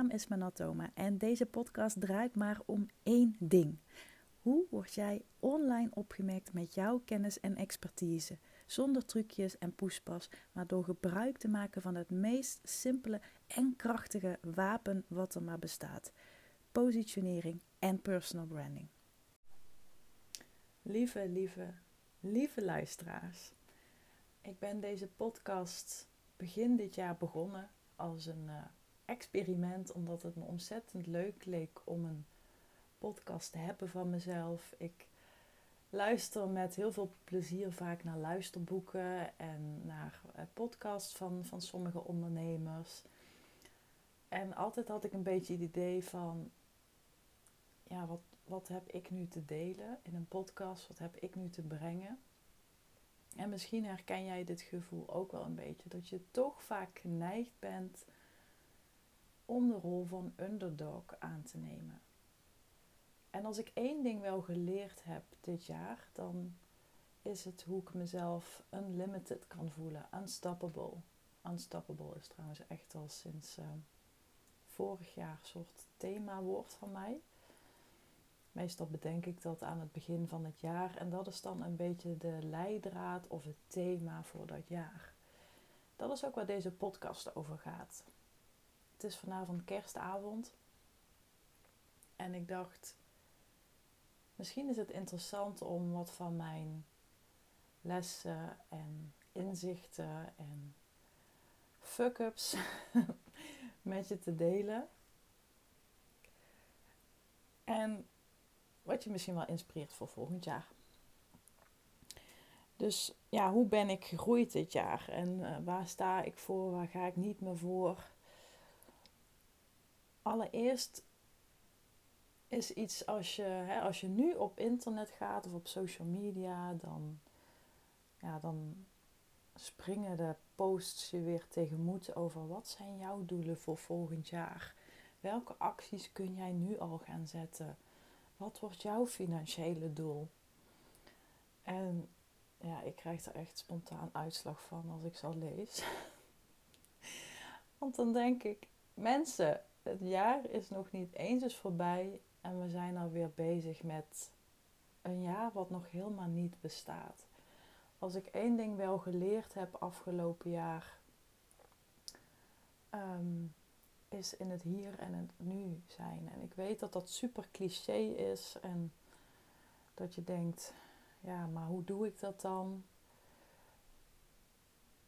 naam is Manatoma en deze podcast draait maar om één ding. Hoe word jij online opgemerkt met jouw kennis en expertise? Zonder trucjes en poespas, maar door gebruik te maken van het meest simpele en krachtige wapen wat er maar bestaat: positionering en personal branding. Lieve, lieve, lieve luisteraars. Ik ben deze podcast begin dit jaar begonnen als een uh, experiment, omdat het me ontzettend leuk leek om een podcast te hebben van mezelf. Ik luister met heel veel plezier vaak naar luisterboeken en naar uh, podcasts van, van sommige ondernemers. En altijd had ik een beetje het idee van, ja, wat, wat heb ik nu te delen in een podcast? Wat heb ik nu te brengen? En misschien herken jij dit gevoel ook wel een beetje. Dat je toch vaak geneigd bent om de rol van underdog aan te nemen. En als ik één ding wel geleerd heb dit jaar, dan is het hoe ik mezelf unlimited kan voelen. Unstoppable. Unstoppable is trouwens echt al sinds uh, vorig jaar een soort themawoord van mij. Meestal bedenk ik dat aan het begin van het jaar en dat is dan een beetje de leidraad of het thema voor dat jaar. Dat is ook waar deze podcast over gaat. Het is vanavond kerstavond en ik dacht, misschien is het interessant om wat van mijn lessen en inzichten en fuck-ups met je te delen. En wat je misschien wel inspireert voor volgend jaar. Dus ja, hoe ben ik gegroeid dit jaar? En uh, waar sta ik voor? Waar ga ik niet meer voor? Allereerst is iets als je, hè, als je nu op internet gaat of op social media, dan, ja, dan springen de posts je weer tegenmoet over wat zijn jouw doelen voor volgend jaar? Welke acties kun jij nu al gaan zetten? Wat wordt jouw financiële doel? En ja, ik krijg er echt spontaan uitslag van als ik zo lees. Want dan denk ik, mensen, het jaar is nog niet eens eens voorbij en we zijn alweer bezig met een jaar wat nog helemaal niet bestaat. Als ik één ding wel geleerd heb afgelopen jaar, ehm, is in het hier en het nu zijn. En ik weet dat dat super cliché is en dat je denkt, ja, maar hoe doe ik dat dan?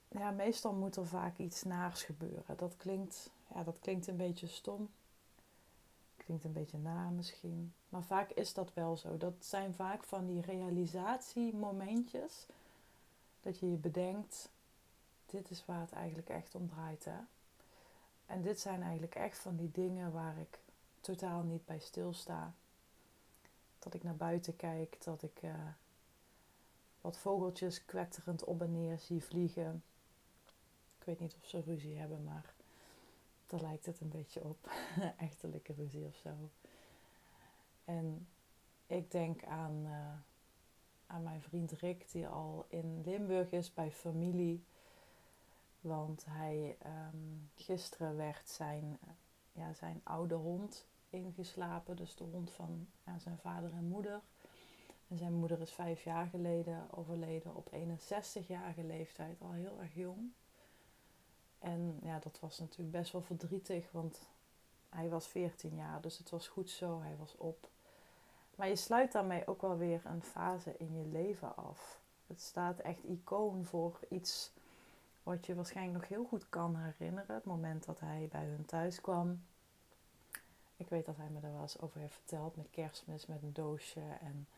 Ja, meestal moet er vaak iets naars gebeuren. Dat klinkt, ja, dat klinkt een beetje stom. Klinkt een beetje na misschien. Maar vaak is dat wel zo. Dat zijn vaak van die realisatiemomentjes. Dat je je bedenkt, dit is waar het eigenlijk echt om draait. Hè? En dit zijn eigenlijk echt van die dingen waar ik totaal niet bij stilsta. Dat ik naar buiten kijk, dat ik uh, wat vogeltjes kwetterend op en neer zie vliegen. Ik weet niet of ze ruzie hebben, maar daar lijkt het een beetje op. Echtelijke ruzie of zo. En ik denk aan, uh, aan mijn vriend Rick, die al in Limburg is bij familie. Want hij, um, gisteren werd zijn, ja, zijn oude hond ingeslapen. Dus de hond van zijn vader en moeder. En zijn moeder is vijf jaar geleden overleden op 61-jarige leeftijd, al heel erg jong. En ja, dat was natuurlijk best wel verdrietig, want hij was 14 jaar, dus het was goed zo, hij was op. Maar je sluit daarmee ook wel weer een fase in je leven af. Het staat echt icoon voor iets wat je waarschijnlijk nog heel goed kan herinneren. Het moment dat hij bij hun thuis kwam. Ik weet dat hij me daar wel eens over heeft verteld met kerstmis, met een doosje. En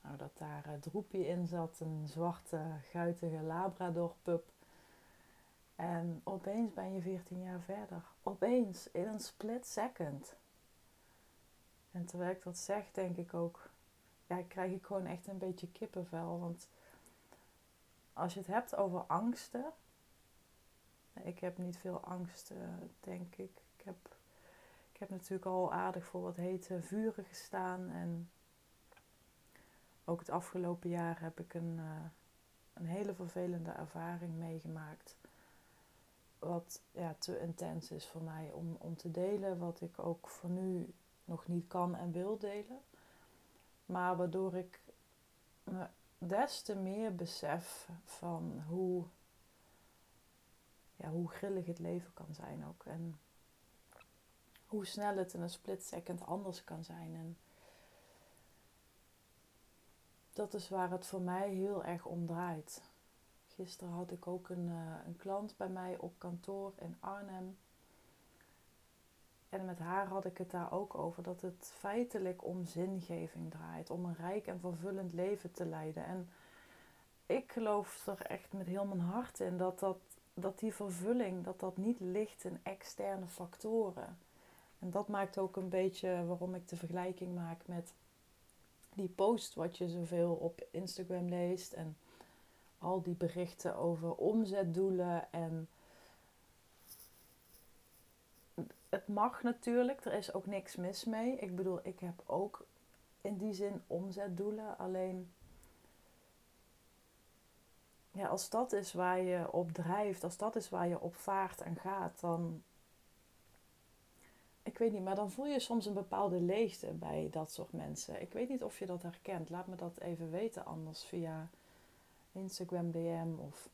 nou, dat daar het droepje in zat, een zwarte, guitige Labrador pup. En opeens ben je 14 jaar verder. Opeens, in een split second. En terwijl ik dat zeg, denk ik ook, ja, krijg ik gewoon echt een beetje kippenvel. Want als je het hebt over angsten, ik heb niet veel angst, uh, denk ik. Ik heb, ik heb natuurlijk al aardig voor wat hete vuren gestaan. En ook het afgelopen jaar heb ik een, uh, een hele vervelende ervaring meegemaakt. Wat ja, te intens is voor mij om, om te delen. Wat ik ook voor nu nog niet kan en wil delen. Maar waardoor ik me des te meer besef van hoe, ja, hoe grillig het leven kan zijn ook. En hoe snel het in een split second anders kan zijn. En dat is waar het voor mij heel erg om draait. Gisteren had ik ook een, uh, een klant bij mij op kantoor in Arnhem. En met haar had ik het daar ook over dat het feitelijk om zingeving draait, om een rijk en vervullend leven te leiden. En ik geloof er echt met heel mijn hart in dat, dat, dat die vervulling, dat dat niet ligt in externe factoren. En dat maakt ook een beetje waarom ik de vergelijking maak met die post wat je zoveel op Instagram leest en al die berichten over omzetdoelen en het mag natuurlijk, er is ook niks mis mee. Ik bedoel, ik heb ook in die zin omzetdoelen, alleen ja, als dat is waar je op drijft, als dat is waar je op vaart en gaat, dan ik weet niet, maar dan voel je soms een bepaalde leegte bij dat soort mensen. Ik weet niet of je dat herkent. Laat me dat even weten anders via Instagram DM of,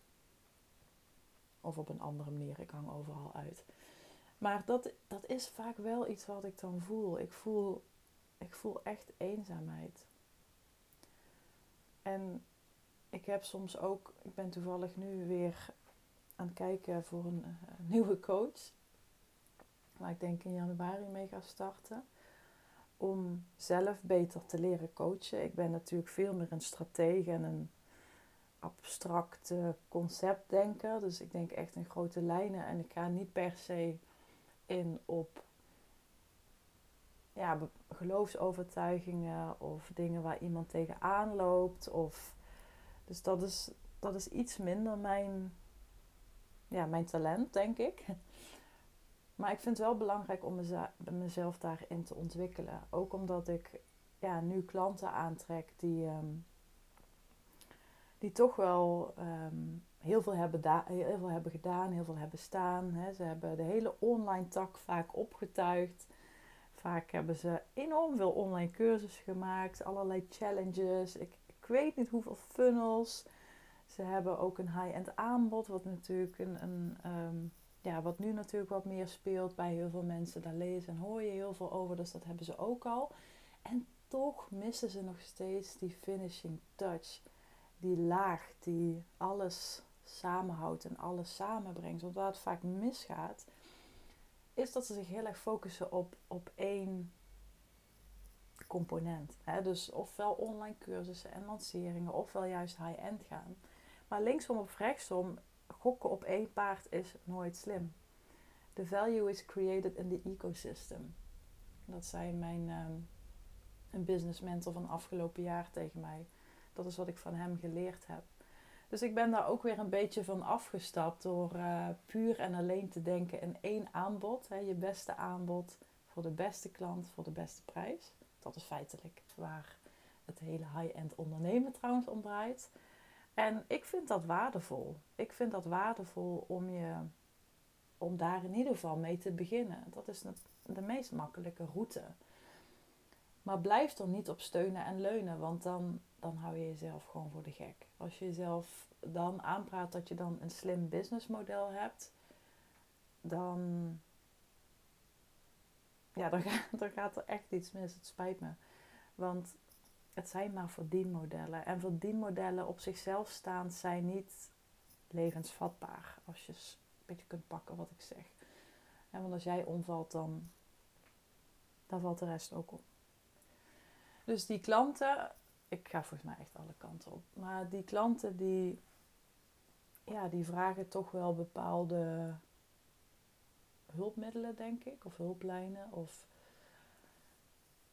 of op een andere manier. Ik hang overal uit. Maar dat, dat is vaak wel iets wat ik dan voel. Ik voel, ik voel echt eenzaamheid. En ik heb soms ook, ik ben toevallig nu weer aan het kijken voor een, een nieuwe coach waar ik denk in januari mee ga starten. Om zelf beter te leren coachen. Ik ben natuurlijk veel meer een stratege en een abstracte conceptdenker. Dus ik denk echt in grote lijnen. En ik ga niet per se in op ja, geloofsovertuigingen of dingen waar iemand tegenaan loopt. Of, dus dat is, dat is iets minder mijn, ja, mijn talent, denk ik. Maar ik vind het wel belangrijk om mezelf daarin te ontwikkelen. Ook omdat ik ja, nu klanten aantrek die, ehm, die toch wel ehm, heel, veel hebben heel veel hebben gedaan, heel veel hebben staan. Hè. Ze hebben de hele online tak vaak opgetuigd. Vaak hebben ze enorm veel online cursussen gemaakt, allerlei challenges. Ik, weet niet hoeveel funnels. Ze hebben ook een high-end aanbod, wat natuurlijk een, een ehm, ja, wat nu natuurlijk wat meer speelt bij heel veel mensen. Daar lezen en hoor je heel veel over, dus dat hebben ze ook al. En toch missen ze nog steeds die finishing touch. Die laag die alles samenhoudt en alles samenbrengt. Want waar het vaak misgaat, is dat ze zich heel erg focussen op, op één component. Dus ofwel online cursussen en lanceringen, ofwel juist high-end gaan. Maar linksom of rechtsom gokken op één paard is nooit slim. The value is created in the ecosystem. Dat zei mijn um, een business mentor van afgelopen jaar tegen mij. Dat is wat ik van hem geleerd heb. Dus ik ben daar ook weer een beetje van afgestapt door uh, puur en alleen te denken in één aanbod. Hè, je beste aanbod voor de beste klant, voor de beste prijs. Dat is feitelijk waar het hele high-end ondernemen trouwens om draait. En ik vind dat waardevol. Ik vind dat waardevol om, je, om daar in ieder geval mee te beginnen. Dat is de meest makkelijke route. Maar blijf er niet op steunen en leunen, want dan, dan hou je jezelf gewoon voor de gek. Als je jezelf dan aanpraat dat je dan een slim businessmodel hebt, dan, ja, dan, gaat, er echt iets mis. Het spijt me. Want het zijn maar verdienmodellen. En verdienmodellen op zichzelf staan zijn niet levensvatbaar. Als je een beetje kunt pakken wat ik zeg. En want als jij omvalt, dan, dan valt de rest ook om. Dus die klanten, ik ga volgens mij echt alle kanten op. Maar die klanten die, ja, die vragen toch wel bepaalde hulpmiddelen, denk ik. Of hulplijnen. Of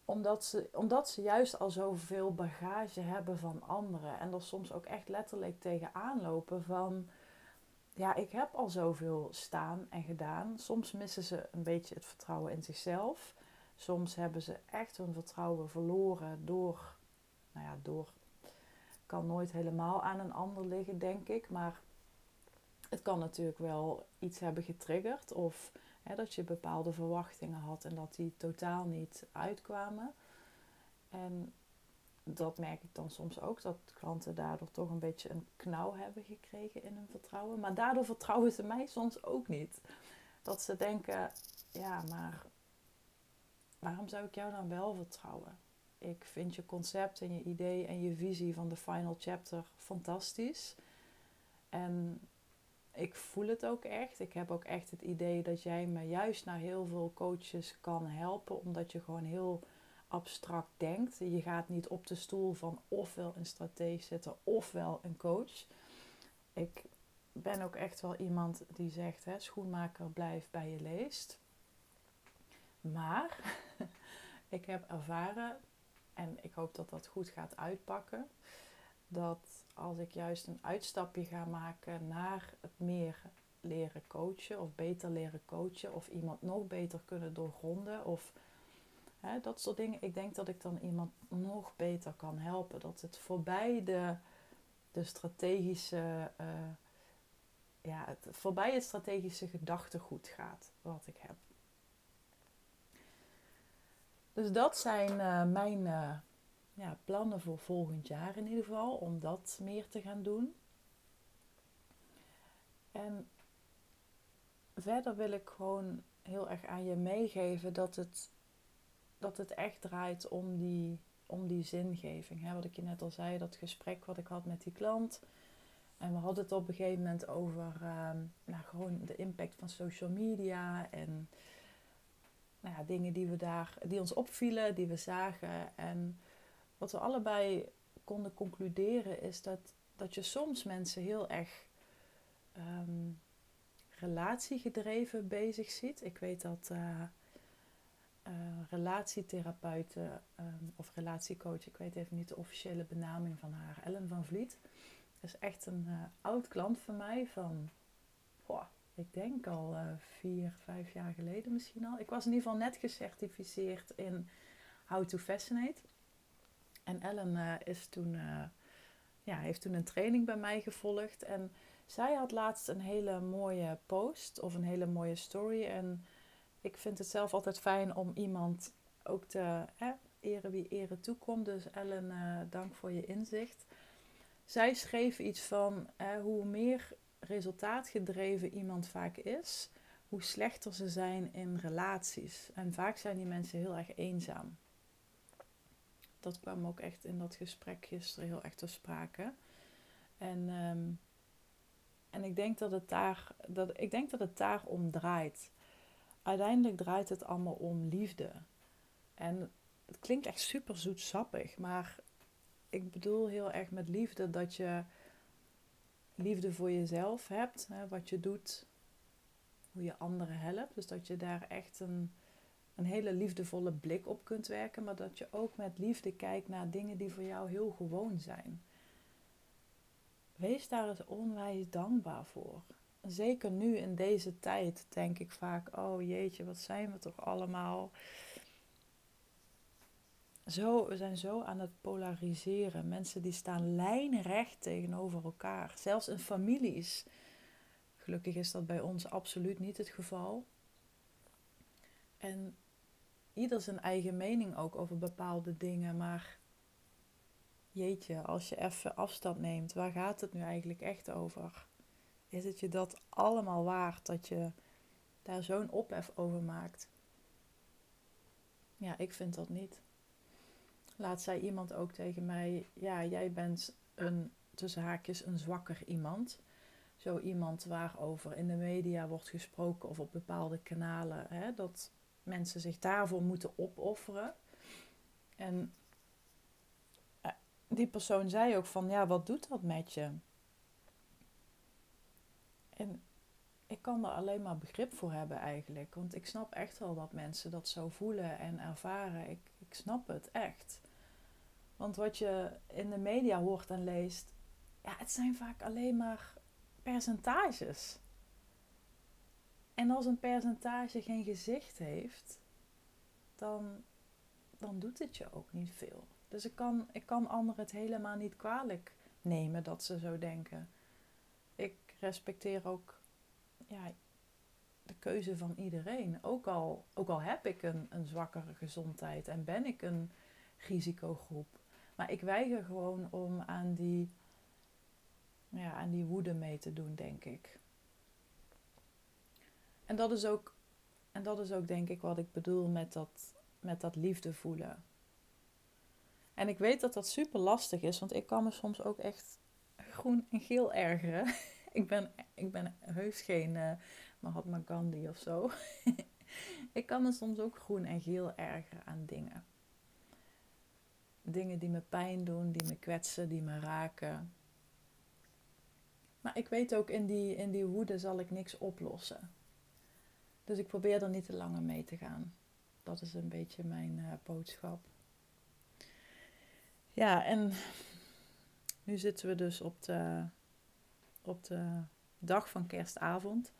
omdat ze, omdat ze juist al zoveel bagage hebben van anderen. En er soms ook echt letterlijk tegenaan lopen van... Ja, ik heb al zoveel staan en gedaan. Soms missen ze een beetje het vertrouwen in zichzelf. Soms hebben ze echt hun vertrouwen verloren door... Nou ja, door... Kan nooit helemaal aan een ander liggen, denk ik. Maar het kan natuurlijk wel iets hebben getriggerd of hè, dat je bepaalde verwachtingen had en dat die totaal niet uitkwamen. En dat merk ik dan soms ook, dat klanten daardoor toch een beetje een knauw hebben gekregen in hun vertrouwen. Maar daardoor vertrouwen ze mij soms ook niet. Dat ze denken, ja, maar waarom zou ik jou dan wel vertrouwen? Ik vind je concept en je idee en je visie van de final chapter fantastisch. En ik voel het ook echt. Ik heb ook echt het idee dat jij me juist naar heel veel coaches kan helpen, omdat je gewoon heel abstract denkt. Je gaat niet op de stoel van ofwel een stratege zitten ofwel een coach. Ik ben ook echt wel iemand die zegt: hè, schoenmaker blijf bij je leest. Maar ik heb ervaren, en ik hoop dat dat goed gaat uitpakken, dat als ik juist een uitstapje ga maken naar het meer leren coachen of beter leren coachen of iemand nog beter kunnen doorgronden of hè, dat soort dingen. Ik denk dat ik dan iemand nog beter kan helpen. Dat het voorbij de, de strategische, uh, ja, het, voorbij het strategische gedachtegoed gaat wat ik heb. Dus dat zijn uh, mijn uh, ja, plannen voor volgend jaar in ieder geval, om dat meer te gaan doen. En verder wil ik gewoon heel erg aan je meegeven dat het, dat het echt draait om die, om die zingeving. Hè? Wat ik je net al zei, dat gesprek wat ik had met die klant. En we hadden het op een gegeven moment over uh, nou, gewoon de impact van social media en nou dingen die, we daar, die ons opvielen, die we zagen. En wat we allebei konden concluderen is dat, dat je soms mensen heel erg um, relatiegedreven bezig ziet. Ik weet dat uh, uh, relatietherapeuten um, of relatiecoach, ik weet even niet de officiële benaming van haar, Ellen van Vliet, is echt een uh, oud klant van mij van, ik denk al vier, vijf jaar geleden misschien al. Ik was in ieder geval net gecertificeerd in How to Fascinate. En Ellen uh, is toen, uh, ja, heeft toen een training bij mij gevolgd. En zij had laatst een hele mooie post of een hele mooie story. En ik vind het zelf altijd fijn om iemand ook te hè, eren wie eren toekomt. Dus Ellen, dank voor je inzicht. Zij schreef iets van hoe meer resultaatgedreven iemand vaak is, hoe slechter ze zijn in relaties. En vaak zijn die mensen heel erg eenzaam dat kwam ook echt in dat gesprek gisteren heel erg ter sprake. En, um, en ik, denk dat het daar, dat, ik denk dat het daar om draait. Uiteindelijk draait het allemaal om liefde. En het klinkt echt super zoetsappig, maar ik bedoel heel erg met liefde dat je liefde voor jezelf hebt, hè, wat je doet, hoe je anderen helpt. Dus dat je daar echt een, een hele liefdevolle blik op kunt werken, maar dat je ook met liefde kijkt naar dingen die voor jou heel gewoon zijn. Wees daar eens onwijs dankbaar voor. Zeker nu in deze tijd denk ik vaak: oh jeetje, wat zijn we toch allemaal. Zo, we zijn zo aan het polariseren. Mensen die staan lijnrecht tegenover elkaar. Zelfs in families. Gelukkig is dat bij ons absoluut niet het geval. En ieder zijn eigen mening ook over bepaalde dingen. Maar jeetje, als je even afstand neemt, waar gaat het nu eigenlijk echt over? Is het je dat allemaal waard dat je daar zo'n ophef over maakt? Ja, ik vind dat niet. Laat zei iemand ook tegen mij: Ja, jij bent een tussen haakjes een zwakker iemand. Zo iemand waarover in de media wordt gesproken of op bepaalde kanalen. Hè, dat mensen zich daarvoor moeten opofferen. En eh, die persoon zei ook van, ja, wat doet dat met je? En ik kan er alleen maar begrip voor hebben eigenlijk. Want ik snap echt wel dat mensen dat zo voelen en ervaren. Ik, ik snap het echt. Want wat je in de media hoort en leest, ja, het zijn vaak alleen maar percentages. En als een percentage geen gezicht heeft, dan, dan doet het je ook niet veel. Dus ik kan, ik kan anderen het helemaal niet kwalijk nemen dat ze zo denken. Ik respecteer ook ja, de keuze van iedereen. Ook al, ook al heb ik een, een zwakkere gezondheid en ben ik een risicogroep. Maar ik weiger gewoon om aan die, ja, aan die woede mee te doen, denk ik. En dat is ook, en dat is ook denk ik wat ik bedoel met dat, met dat liefde voelen. En ik weet dat dat super lastig is, want ik kan me soms ook echt groen en geel ergeren. ik, ben, ik ben heus geen uh, Mahatma Gandhi of zo. ik kan me soms ook groen en geel ergeren aan dingen. Dingen die me pijn doen, die me kwetsen, die me raken. Maar ik weet ook, in die, in die woede zal ik niks oplossen. Dus ik probeer er niet te langer mee te gaan. Dat is een beetje mijn uh, boodschap. Ja, en nu zitten we dus op de, op de dag van kerstavond.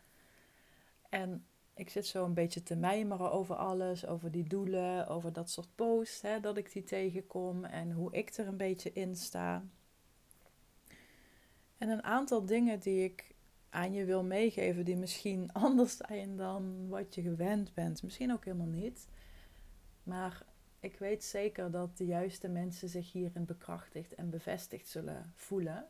En ik zit zo een beetje te mijmeren over alles, over die doelen, over dat soort posts, hè, dat ik die tegenkom en hoe ik er een beetje in sta. En een aantal dingen die ik aan je wil meegeven, die misschien anders zijn dan wat je gewend bent. Misschien ook helemaal niet. Maar ik weet zeker dat de juiste mensen zich hierin bekrachtigd en bevestigd zullen voelen.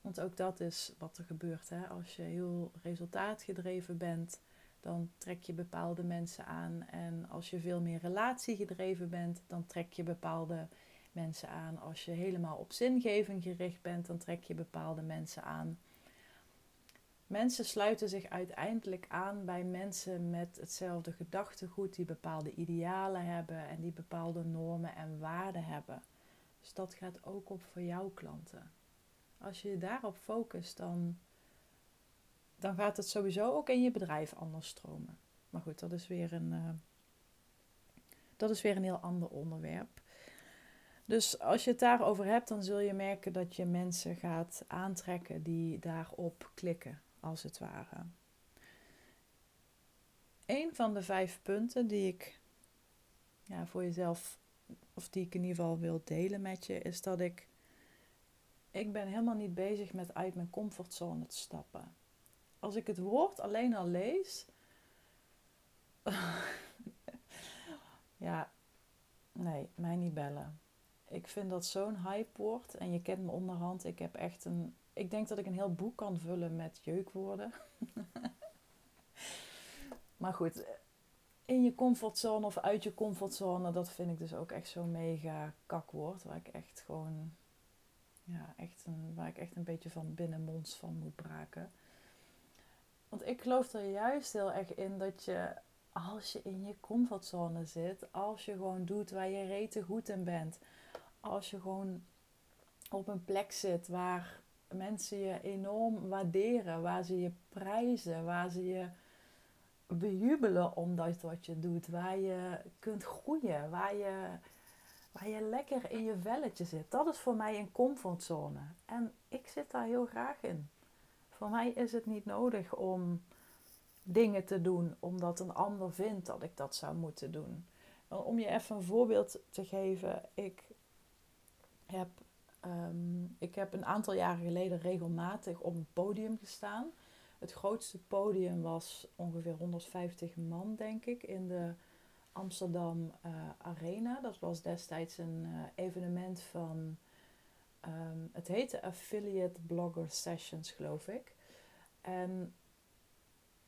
Want ook dat is wat er gebeurt. Hè? Als je heel resultaatgedreven bent, dan trek je bepaalde mensen aan. En als je veel meer relatiegedreven bent, dan trek je bepaalde mensen aan. Als je helemaal op zingeving gericht bent, dan trek je bepaalde mensen aan. Mensen sluiten zich uiteindelijk aan bij mensen met hetzelfde gedachtegoed, die bepaalde idealen hebben en die bepaalde normen en waarden hebben. Dus dat gaat ook op voor jouw klanten. Als je je daarop focust, dan, dan gaat het sowieso ook in je bedrijf anders stromen. Maar goed, dat is weer een, uh, dat is weer een heel ander onderwerp. Dus als je het daarover hebt, dan zul je merken dat je mensen gaat aantrekken die daarop klikken als het ware. Een van de vijf punten die ik ja, voor jezelf, of die ik in ieder geval wil delen met je, is dat ik. Ik ben helemaal niet bezig met uit mijn comfortzone te stappen. Als ik het woord alleen al lees. ja, nee, mij niet bellen. Ik vind dat zo'n hype woord. En je kent me onderhand. Ik heb echt een ik denk dat ik een heel boek kan vullen met jeukwoorden. maar goed, in je comfortzone of uit je comfortzone, dat vind ik dus ook echt zo'n mega kakwoord. Waar ik echt gewoon, ja, echt een, waar ik echt een beetje van binnenmonds van moet braken. Want ik geloof er juist heel erg in dat je, als je in je comfortzone zit, als je gewoon doet waar je rete goed in bent, als je gewoon op een plek zit waar mensen je enorm waarderen, waar ze je prijzen, waar ze je bejubelen omdat wat je doet, waar je kunt groeien, waar je, waar je lekker in je velletje zit. Dat is voor mij een comfortzone. En ik zit daar heel graag in. Voor mij is het niet nodig om dingen te doen omdat een ander vindt dat ik dat zou moeten doen. Om je even een voorbeeld te geven, ik heb Ehm, ik heb een aantal jaren geleden regelmatig op een podium gestaan. Het grootste podium was ongeveer 150 man, denk ik, in de Amsterdam uh, Arena. Dat was destijds een uh, evenement van. Um, het heette Affiliate Blogger Sessions, geloof ik. En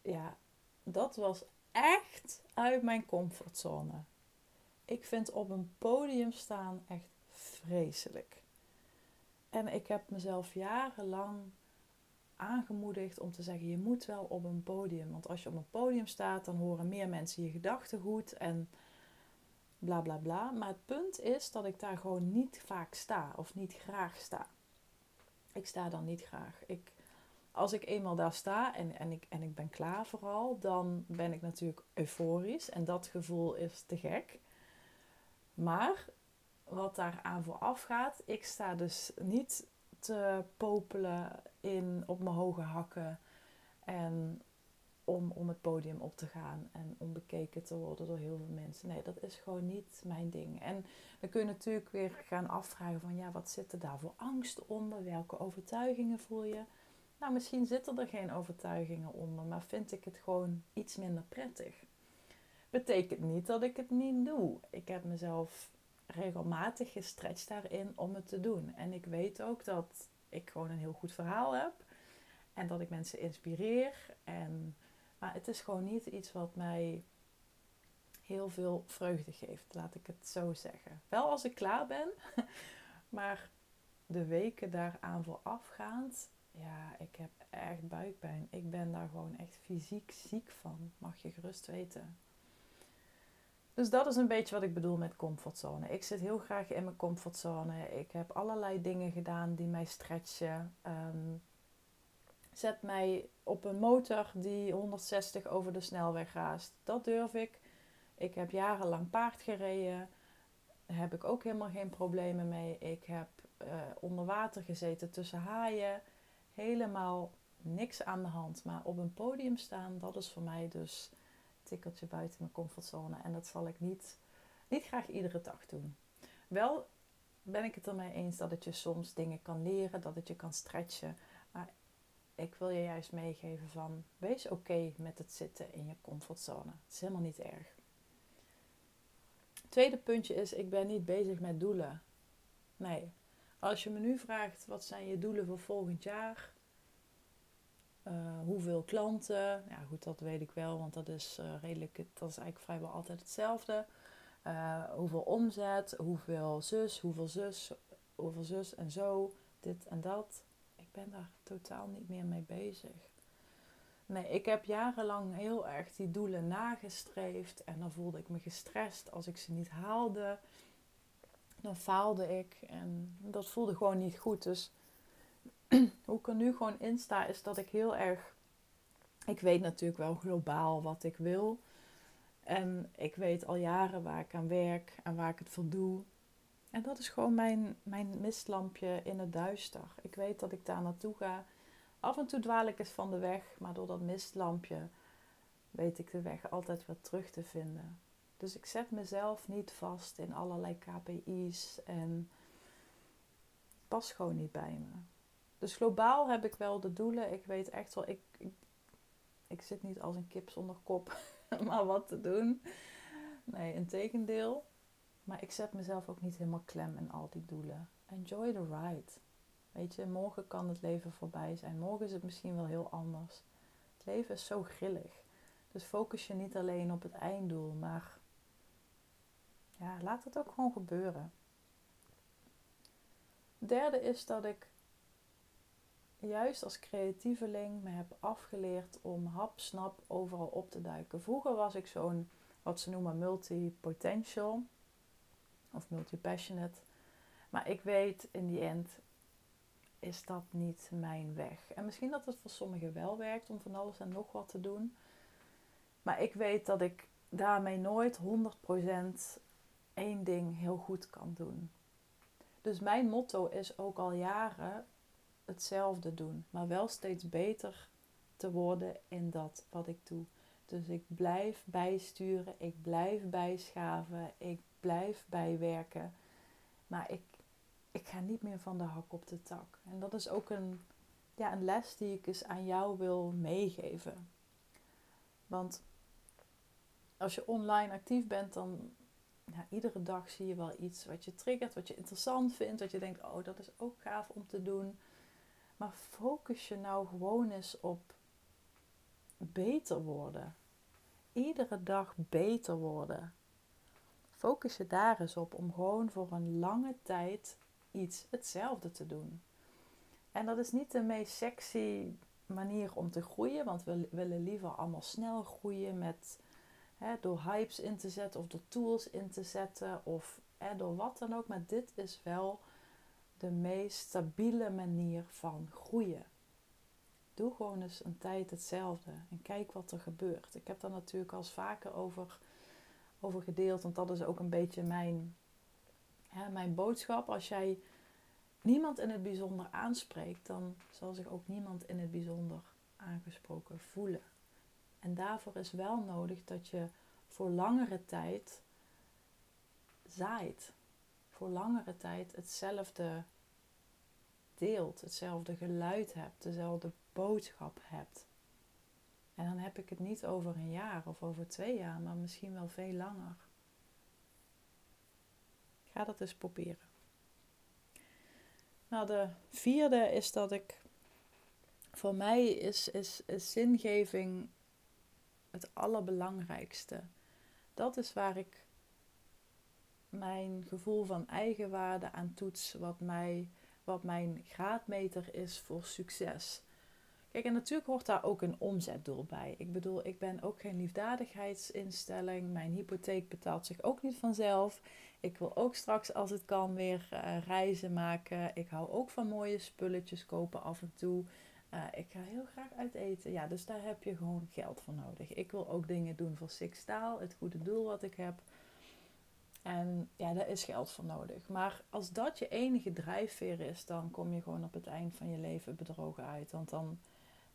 ja, dat was echt uit mijn comfortzone. Ik vind op een podium staan echt vreselijk. En ik heb mezelf jarenlang aangemoedigd om te zeggen: je moet wel op een podium. Want als je op een podium staat, dan horen meer mensen je gedachten goed en bla bla bla. Maar het punt is dat ik daar gewoon niet vaak sta of niet graag sta. Ik sta dan niet graag. Ik, als ik eenmaal daar sta en, en, ik, en ik ben klaar vooral, dan ben ik natuurlijk euforisch. En dat gevoel is te gek. Maar wat daar aan vooraf gaat. Ik sta dus niet te popelen in, op mijn hoge hakken. En om, om het podium op te gaan en om bekeken te worden door heel veel mensen. Nee, dat is gewoon niet mijn ding. En dan kun je natuurlijk weer gaan afvragen van ja, wat zit er daar voor angst onder? Welke overtuigingen voel je? Nou, misschien zitten er geen overtuigingen onder, maar vind ik het gewoon iets minder prettig. Betekent niet dat ik het niet doe. Ik heb mezelf regelmatig gestretched daarin om het te doen. En ik weet ook dat ik gewoon een heel goed verhaal heb. En dat ik mensen inspireer. En, maar het is gewoon niet iets wat mij heel veel vreugde geeft, laat ik het zo zeggen. Wel als ik klaar ben, maar de weken daaraan voorafgaand, ja, ik heb echt buikpijn. Ik ben daar gewoon echt fysiek ziek van, mag je gerust weten. Dus dat is een beetje wat ik bedoel met comfortzone. Ik zit heel graag in mijn comfortzone. Ik heb allerlei dingen gedaan die mij stretchen. Um, zet mij op een motor die 160 over de snelweg raast. Dat durf ik. Ik heb jarenlang paard gereden. Daar heb ik ook helemaal geen problemen mee. Ik heb uh, onder water gezeten tussen haaien. Helemaal niks aan de hand. Maar op een podium staan, dat is voor mij dus een tikkeltje buiten mijn comfortzone. En dat zal ik niet, niet graag iedere dag doen. Wel ben ik het ermee eens dat het je soms dingen kan leren, dat het je kan stretchen. Ik wil je juist meegeven van wees oké met het zitten in je comfortzone. Het is helemaal niet erg. Tweede puntje is, ik ben niet bezig met doelen. Nee. Als je me nu vraagt, wat zijn je doelen voor volgend jaar? Uh, hoeveel klanten? Ja, goed, dat weet ik wel, want dat is uh, redelijk, dat is eigenlijk vrijwel altijd hetzelfde. Uh, hoeveel omzet, hoeveel zus, hoeveel zus, hoeveel zus en zo, dit en dat. Ben daar totaal niet meer mee bezig. Nee, ik heb jarenlang heel erg die doelen nagestreefd. En dan voelde ik me gestrest als ik ze niet haalde. Dan faalde ik. En dat voelde gewoon niet goed. Dus hoe ik er nu gewoon in sta, is dat ik heel erg. Ik weet natuurlijk wel globaal wat ik wil. En ik weet al jaren waar ik aan werk en waar ik het voor doe. En dat is gewoon mijn, mijn mistlampje in het duister. Ik weet dat ik daar naartoe ga. Af en toe dwaal ik eens van de weg, maar door dat mistlampje weet ik de weg altijd weer terug te vinden. Dus ik zet mezelf niet vast in allerlei KPI's en pas gewoon niet bij me. Dus globaal heb ik wel de doelen. Ik weet echt wel, ik, ik, ik zit niet als een kip zonder kop, maar wat te doen. Nee, een tegendeel. Maar ik zet mezelf ook niet helemaal klem in al die doelen. Enjoy the ride. Weet je, morgen kan het leven voorbij zijn. Morgen is het misschien wel heel anders. Het leven is zo grillig. Dus focus je niet alleen op het einddoel, maar ja, laat het ook gewoon gebeuren. Derde is dat ik juist als creatieveling me heb afgeleerd om hap-snap overal op te duiken. Vroeger was ik zo'n, wat ze noemen, multi-potential of multi-passionate. Maar ik weet in die end, is dat niet mijn weg. En misschien dat het voor sommigen wel werkt om van alles en nog wat te doen. Maar ik weet dat ik daarmee nooit 100% één ding heel goed kan doen. Dus mijn motto is ook al jaren hetzelfde doen, maar wel steeds beter te worden in dat wat ik doe. Dus ik blijf bijsturen, ik blijf bijschaven, ik blijf bijwerken. Maar ik ik ga niet meer van de hak op de tak. En dat is ook een, ja, een les die ik eens aan jou wil meegeven. Want als je online actief bent, dan ja, iedere dag zie je wel iets wat je triggert, wat je interessant vindt, wat je denkt, oh dat is ook gaaf om te doen. Maar focus je nou gewoon eens op beter worden. Iedere dag beter worden. Focus je daar eens op om gewoon voor een lange tijd iets hetzelfde te doen. En dat is niet de meest sexy manier om te groeien, want we willen liever allemaal snel groeien met, hè, door hypes in te zetten of door tools in te zetten of hè, door wat dan ook. Maar dit is wel de meest stabiele manier van groeien. Doe gewoon eens een tijd hetzelfde en kijk wat er gebeurt. Ik heb daar natuurlijk al eens vaker over, over gedeeld, want dat is ook een beetje mijn mijn boodschap, als jij niemand in het bijzonder aanspreekt, dan zal zich ook niemand in het bijzonder aangesproken voelen. En daarvoor is wel nodig dat je voor langere tijd zaait. Voor langere tijd hetzelfde deelt, hetzelfde geluid hebt, dezelfde boodschap hebt. En dan heb ik het niet over een jaar of over twee jaar, maar misschien wel veel langer. Ga dat eens proberen. Nou, de vierde is dat ik. Voor mij is, is, is zingeving het allerbelangrijkste. Dat is waar ik mijn gevoel van eigenwaarde aan toets, wat, mij, wat mijn graadmeter is voor succes. Kijk, en natuurlijk hoort daar ook een omzetdoel bij. Ik bedoel, ik ben ook geen liefdadigheidsinstelling. Mijn hypotheek betaalt zich ook niet vanzelf. Ik wil ook straks, als het kan, weer uh, reizen maken. Ik hou ook van mooie spulletjes kopen af en toe. Uh, ik ga heel graag uit eten. Ja, dus daar heb je gewoon geld voor nodig. Ik wil ook dingen doen voor Sixtaal, het goede doel wat ik heb. En ja, daar is geld voor nodig. Maar als dat je enige drijfveer is, dan kom je gewoon op het eind van je leven bedrogen uit. Want dan,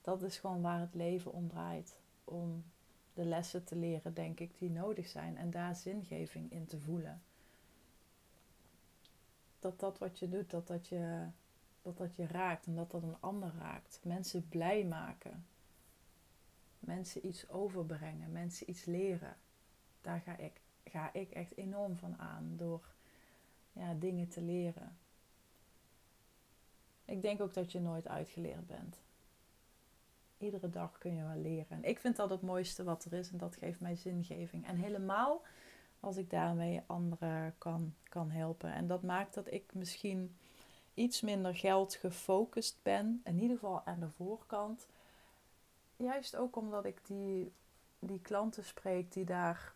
dat is gewoon waar het leven om draait. Om de lessen te leren, denk ik, die nodig zijn. En daar zingeving in te voelen. Dat dat wat je doet, dat dat je, dat dat je raakt en dat dat een ander raakt. Mensen blij maken. Mensen iets overbrengen. Mensen iets leren. Daar ga ik ga ik echt enorm van aan door ja, dingen te leren. Ik denk ook dat je nooit uitgeleerd bent. Iedere dag kun je wel leren. En ik vind dat het mooiste wat er is en dat geeft mij zingeving. En helemaal als ik daarmee anderen kan, kan helpen. En dat maakt dat ik misschien iets minder geld gefocust ben. In ieder geval aan de voorkant. Juist ook omdat ik die, die klanten spreek die daar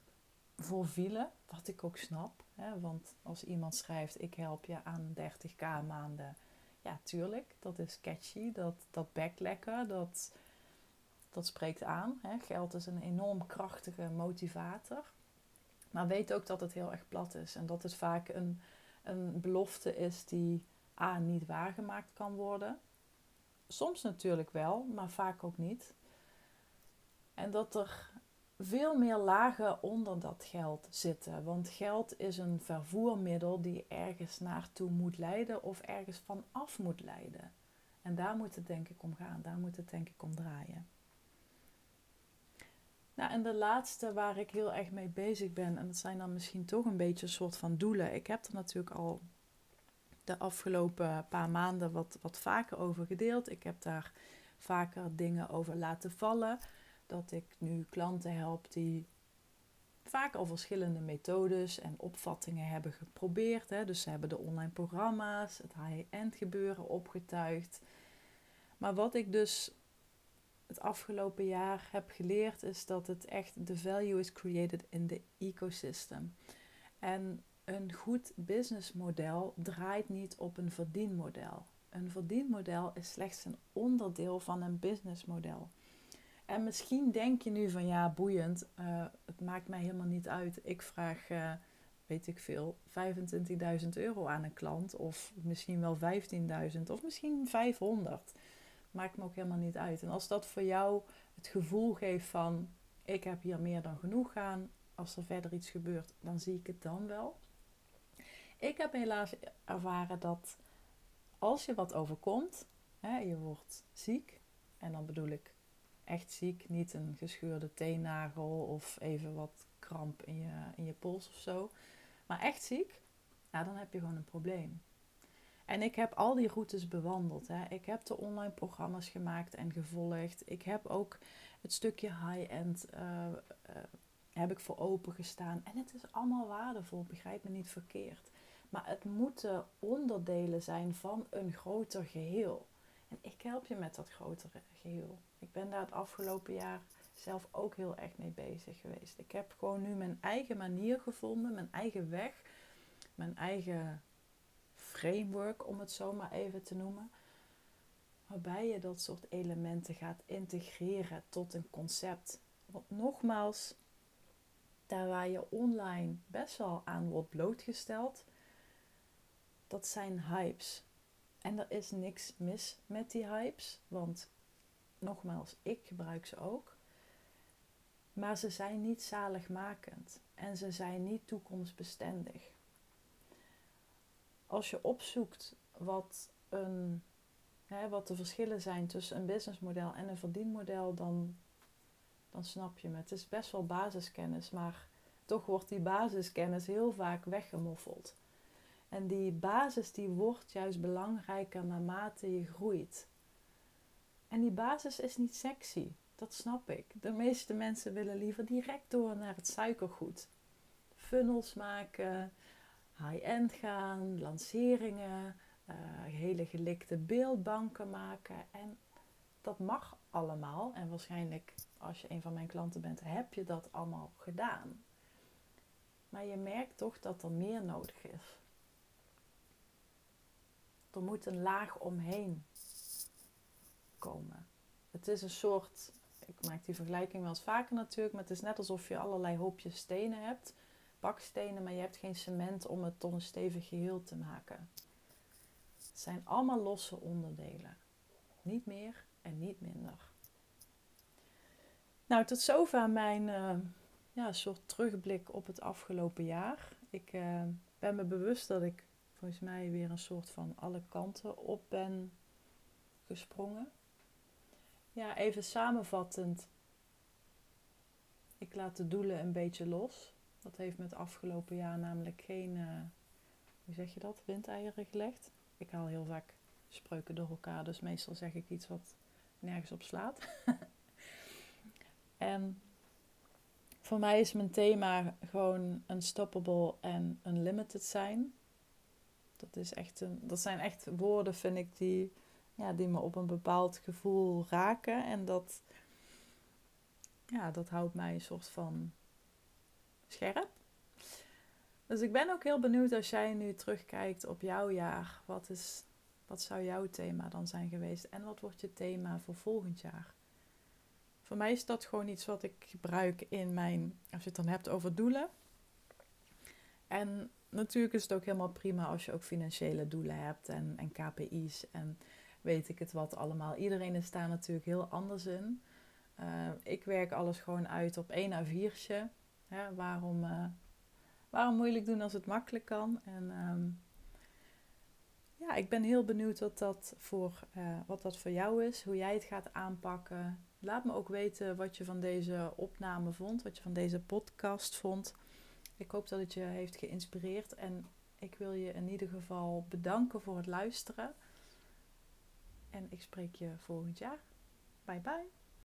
voor vielen, wat ik ook snap. Hè? Want als iemand schrijft, ik help je aan 30k maanden. Ja, tuurlijk, dat is catchy, dat, dat bekt lekker, dat, dat spreekt aan. Hè? Geld is een enorm krachtige motivator. Maar weet ook dat het heel erg plat is en dat het vaak een, een belofte is die A, niet waargemaakt kan worden. Soms natuurlijk wel, maar vaak ook niet. En dat er veel meer lagen onder dat geld zitten. Want geld is een vervoermiddel die ergens naartoe moet leiden of ergens vanaf moet leiden. En daar moet het denk ik om gaan, daar moet het denk ik om draaien. Nou, en de laatste waar ik heel erg mee bezig ben, en dat zijn dan misschien toch een beetje een soort van doelen. Ik heb er natuurlijk al de afgelopen paar maanden wat, wat vaker over gedeeld. Ik heb daar vaker dingen over laten vallen dat ik nu klanten help die vaak al verschillende methodes en opvattingen hebben geprobeerd. Hè. Dus ze hebben de online programma's, het high-end gebeuren opgetuigd. Maar wat ik dus het afgelopen jaar heb geleerd is dat het echt de value is created in the ecosystem. En een goed businessmodel draait niet op een verdienmodel. Een verdienmodel is slechts een onderdeel van een businessmodel. En misschien denk je nu van ja, boeiend, uh, het maakt mij helemaal niet uit. Ik vraag, uh, weet ik veel, 25.000 euro aan een klant, of misschien wel 15.000, of misschien 500. Maakt me ook helemaal niet uit. En als dat voor jou het gevoel geeft van ik heb hier meer dan genoeg aan, als er verder iets gebeurt, dan zie ik het dan wel. Ik heb helaas ervaren dat als je wat overkomt, hè, je wordt ziek, en dan bedoel ik echt ziek, niet een gescheurde teennagel of even wat kramp in je, in je pols of zo, maar echt ziek, dan heb je gewoon een probleem. En ik heb al die routes bewandeld. Hè. Ik heb de online programma's gemaakt en gevolgd. Ik heb ook het stukje high-end uh, uh, heb ik voor open gestaan. En het is allemaal waardevol, begrijp me niet verkeerd. Maar het moeten onderdelen zijn van een groter geheel. En ik help je met dat grotere geheel. Ik ben daar het afgelopen jaar zelf ook heel erg mee bezig geweest. Ik heb gewoon nu mijn eigen manier gevonden, mijn eigen weg, mijn eigen framework, om het zo maar even te noemen. Waarbij je dat soort elementen gaat integreren tot een concept. Want nogmaals, daar waar je online best wel aan wordt blootgesteld, dat zijn hypes. En er is niks mis met die hypes, want nogmaals, ik gebruik ze ook. Maar ze zijn niet zaligmakend en ze zijn niet toekomstbestendig. Als je opzoekt wat een hè, wat de verschillen zijn tussen een businessmodel en een verdienmodel, dan, dan snap je me. Het is best wel basiskennis, maar toch wordt die basiskennis heel vaak weggemoffeld. En die basis die wordt juist belangrijker naarmate je groeit. En die basis is niet sexy, dat snap ik. De meeste mensen willen liever direct door naar het suikergoed. Funnels maken, high-end gaan, lanceringen, uh, hele gelikte beeldbanken maken. En dat mag allemaal. En waarschijnlijk, als je een van mijn klanten bent, heb je dat allemaal gedaan. Maar je merkt toch dat er meer nodig is. Er moet een laag omheen komen. Het is een soort, ik maak die vergelijking wel eens vaker natuurlijk, maar het is net alsof je allerlei hoopjes stenen hebt, bakstenen, maar je hebt geen cement om het tot een stevig geheel te maken. Het zijn allemaal losse onderdelen. Niet meer en niet minder. Nou, tot zover mijn uh, ja, soort terugblik op het afgelopen jaar. Ik uh, ben me bewust dat ik volgens mij weer een soort van alle kanten op ben gesprongen. Ja, even samenvattend. Ik laat de doelen een beetje los. Dat heeft me het afgelopen jaar namelijk geen, uh, hoe zeg je dat, windeieren gelegd. Ik haal heel vaak spreuken door elkaar, dus meestal zeg ik iets wat nergens op slaat. en voor mij is mijn thema gewoon unstoppable en unlimited zijn. Dat, is echt een, dat zijn echt woorden, vind ik, die, ja, die me op een bepaald gevoel raken. En dat, ja, dat houdt mij een soort van scherp. Dus ik ben ook heel benieuwd als jij nu terugkijkt op jouw jaar. Wat, is, wat zou jouw thema dan zijn geweest? En wat wordt je thema voor volgend jaar? Voor mij is dat gewoon iets wat ik gebruik in mijn, als je het dan hebt over doelen. En natuurlijk is het ook helemaal prima als je ook financiële doelen hebt en, en KPI's en weet ik het wat allemaal. Iedereen is daar natuurlijk heel anders in. Uh, ik werk alles gewoon uit op één A4'tje. Waarom, uh, waarom moeilijk doen als het makkelijk kan? En um, ja, ik ben heel benieuwd wat dat, voor, uh, wat dat voor jou is, hoe jij het gaat aanpakken. Laat me ook weten wat je van deze opname vond, wat je van deze podcast vond. Ik hoop dat het je heeft geïnspireerd en ik wil je in ieder geval bedanken voor het luisteren. En ik spreek je volgend jaar. Bye bye.